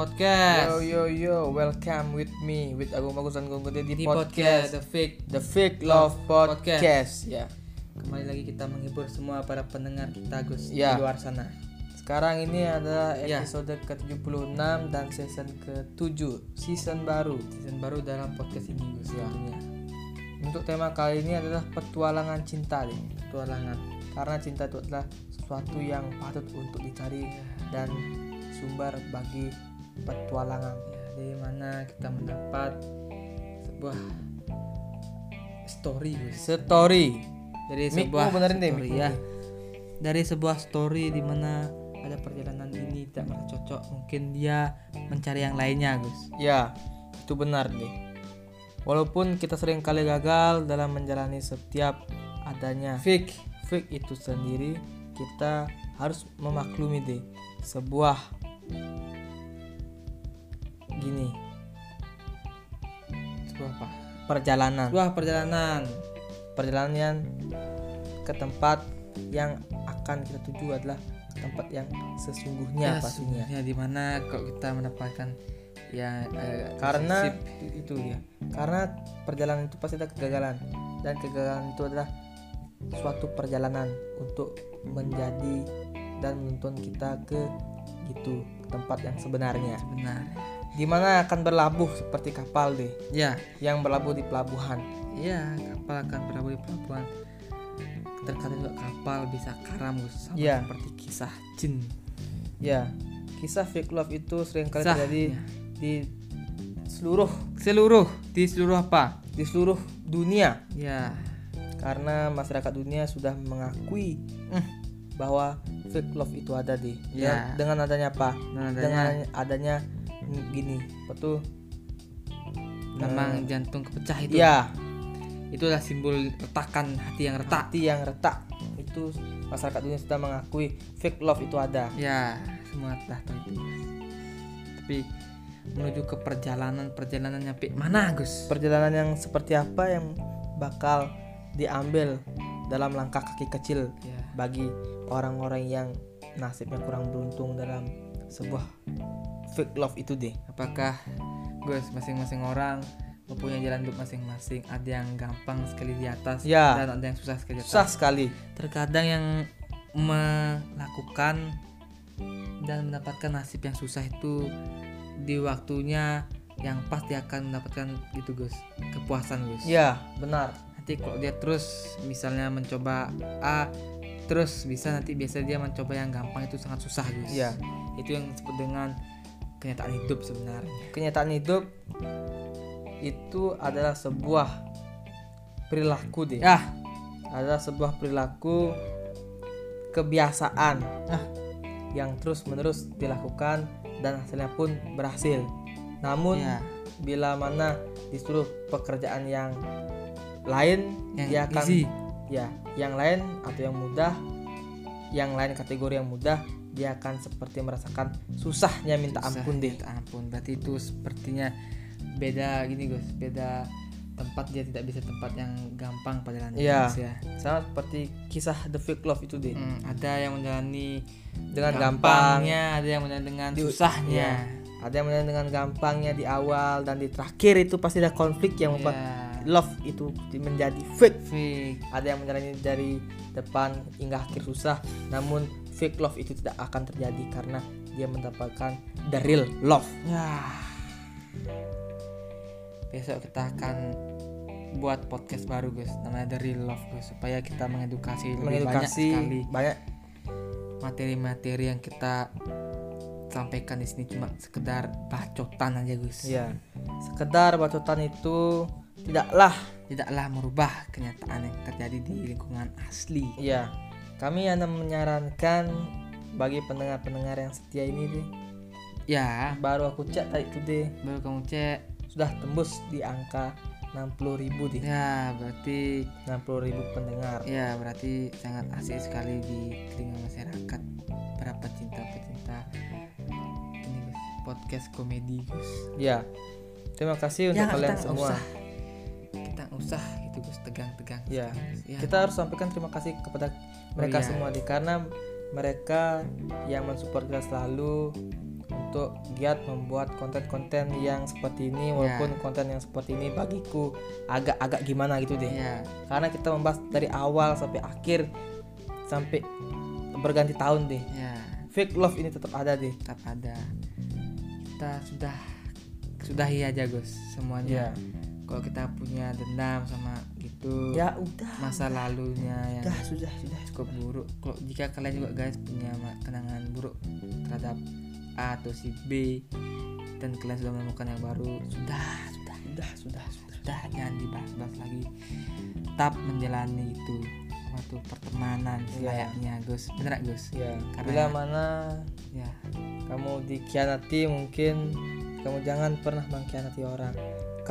Podcast. Yo yo yo, welcome with me with Agung Bagus dan Gung Gede di, Di podcast, podcast The Fake. The Fake Love Podcast. Podcast. Ya. Kembali lagi kita menghibur semua para pendengar kita Gus Ya. di luar sana. Sekarang ini adalah Ya. episode ke-76 dan season ke-7, season baru. Season baru dalam podcast ini Gus Ya. Untuk tema kali ini adalah petualangan cinta nih. Petualangan. Karena cinta itu adalah sesuatu yang patut untuk dicari dan sumber bagi petualangan. Ya, di mana kita mendapat sebuah story. Story. Dari Mic sebuah benerin deh, story lu ya. deh. Dari sebuah story di mana ada perjalanan ini tidak merasa cocok, mungkin dia mencari yang lainnya Gus. Ya, itu benar deh. Walaupun kita sering kali gagal dalam menjalani setiap adanya Fake. fake itu sendiri, kita harus memaklumi deh sebuah perjalanan Sebuah perjalanan. perjalanan ke tempat yang akan kita tuju adalah ke tempat yang sesungguhnya pastinya Ya di mana kok kita mendapatkan ya eh, karena sip. itu ya karena perjalanan itu pasti ada kegagalan dan kegagalan itu adalah suatu perjalanan untuk menjadi dan menuntun kita ke gitu tempat yang sebenarnya benar. Di mana akan berlabuh seperti kapal deh Ya, yang berlabuh di pelabuhan iya kapal akan berlabuh di pelabuhan. Terkadang juga kapal bisa karam Gus, sama Iya. seperti kisah jin. ya kisah fake love itu sering kali terjadi ya. di seluruh Seluruh di seluruh apa? di seluruh dunia Ya, karena masyarakat dunia sudah mengakui eh, bahwa fake love itu ada di Ya. dengan adanya apa dan adanya dengan adanya mm, gini apa tuh memang jantung kepecah itu. ya Itulah simbol retakan hati yang retak. hati yang retak itu masyarakat dunia sudah mengakui fake love itu ada Ya, semua telah itu. Tapi menuju ke perjalanan perjalanan nyampe mana Gus? perjalanan yang seperti apa yang bakal diambil dalam langkah kaki kecil Ya. bagi orang-orang yang nasibnya kurang beruntung dalam sebuah fake love itu deh Apakah Gus masing-masing orang mempunyai jalan hidup masing-masing? Ada yang gampang sekali di atas Ya. dan ada yang susah sekali di atas. susah sekali Terkadang yang melakukan dan mendapatkan nasib yang susah itu di waktunya yang pasti akan mendapatkan gitu Gus kepuasan Gus. ya benar Nanti kalau dia terus misalnya mencoba A terus bisa nanti biasa dia mencoba yang gampang itu sangat susah Gus. Iya. Itu yang disebut dengan kenyataan hidup sebenarnya. kenyataan hidup itu adalah sebuah perilaku deh Ya, adalah sebuah perilaku kebiasaan Ah. yang terus menerus dilakukan dan hasilnya pun berhasil namun ya. bila mana disuruh pekerjaan yang lain Yang dia akan easy. ya yang lain atau yang mudah yang lain kategori yang mudah dia akan seperti merasakan susahnya minta Susah, ampun deh minta ampun. Berarti itu sepertinya beda gini Gus, beda tempat dia tidak bisa tempat yang gampang perjalanannya Iya. Gus, ya. sama seperti kisah The Fake Love itu deh Hmm, ada yang menjalani dengan gampang gampangnya, ada yang menjalani dengan Di- susahnya. ya. ada yang menjalani dengan gampangnya di awal dan di terakhir itu pasti ada konflik yang membuat Ya. love itu menjadi fake Fake. ada yang menjalani dari depan hingga akhir susah namun fake love itu tidak akan terjadi karena dia mendapatkan the real love Ya. Besok kita akan buat podcast baru guys, namanya The Real Love guys, supaya kita mengedukasi lebih banyak mengedukasi sekali banyak materi-materi yang kita sampaikan di sini cuma sekedar bacotan aja guys. ya sekedar bacotan itu tidaklah Tidaklah merubah kenyataan yang terjadi di lingkungan asli. ya kami hanya menyarankan bagi pendengar-pendengar yang setia ini deh Ya, baru aku cek tadi itu deh baru kamu cek. sudah tembus di angka 60.000 ribu deh Ya, berarti 60.000 pendengar. Ya berarti sangat asik sekali di telinga masyarakat. Para pecinta-pecinta ini guys, podcast komedi guys. ya. Terima kasih untuk Ya, kalian kita semua. usah. Kita usah Gus tegang-tegang. Ya. Ya. kita harus sampaikan terima kasih kepada mereka iya. semua deh karena mereka yang mensupport kita selalu untuk giat membuat konten-konten yang seperti ini walaupun konten yang seperti ini bagiku agak-agak gimana gitu deh ya karena kita membahas dari awal sampai akhir sampai berganti tahun deh ya fake love ini tetap ada deh tetap ada kita sudah sudahi aja Gus semuanya ya kalau kita punya dendam sama gitu ya udah. masa lalunya yang udah sudah sudah. cukup buruk. Kalau jika kalian juga guys punya kenangan buruk terhadap A atau si B dan kalian sudah menemukan yang baru sudah sudah. Sudah sudah sudah. Sudah jangan dibahas-bahas lagi. Tetap menjalani itu waktu pertemanan Iya. selayaknya Gus. Bener gak, Gus? Ya Karena- bila mana ya. kamu dikhianati mungkin kamu jangan pernah mengkhianati orang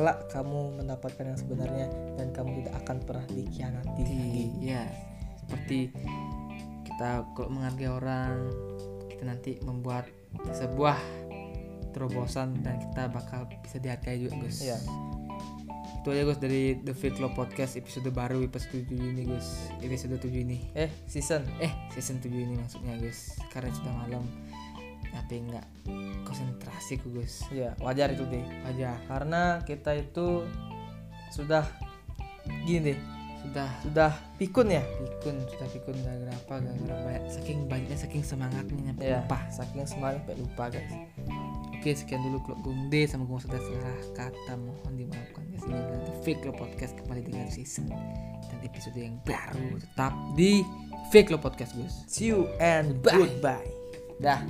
kelak kamu mendapatkan yang sebenarnya dan kamu tidak akan pernah dikhianati lagi. di ya seperti kita kalau menghargai orang kita nanti membuat sebuah terobosan dan kita bakal bisa dihargai juga Gus. Iya. itu aja Gus dari The Fake Law Podcast episode baru episode 7 ini Gus. Episode 7 ini. Eh season. Eh season 7 ini maksudnya Gus. Karena sudah malam tapi nggak konsentrasi ku Gus. Ya wajar itu deh aja karena kita itu sudah gini deh sudah. Sudah pikun ya? Pikun sudah pikun gara-gara apa gara-gara banyak saking banyaknya saking semangatnya nyampe ya lupa. saking semangat sampai lupa guys. Oke sekian dulu Klub Gung D sama gue sudah salah kata mohon dimaafkan guys. Ini adalah The Fake Law Podcast kembali dengan season dan episode yang baru. Tetap di Fake Law Podcast Gus. See you and Bye. goodbye dah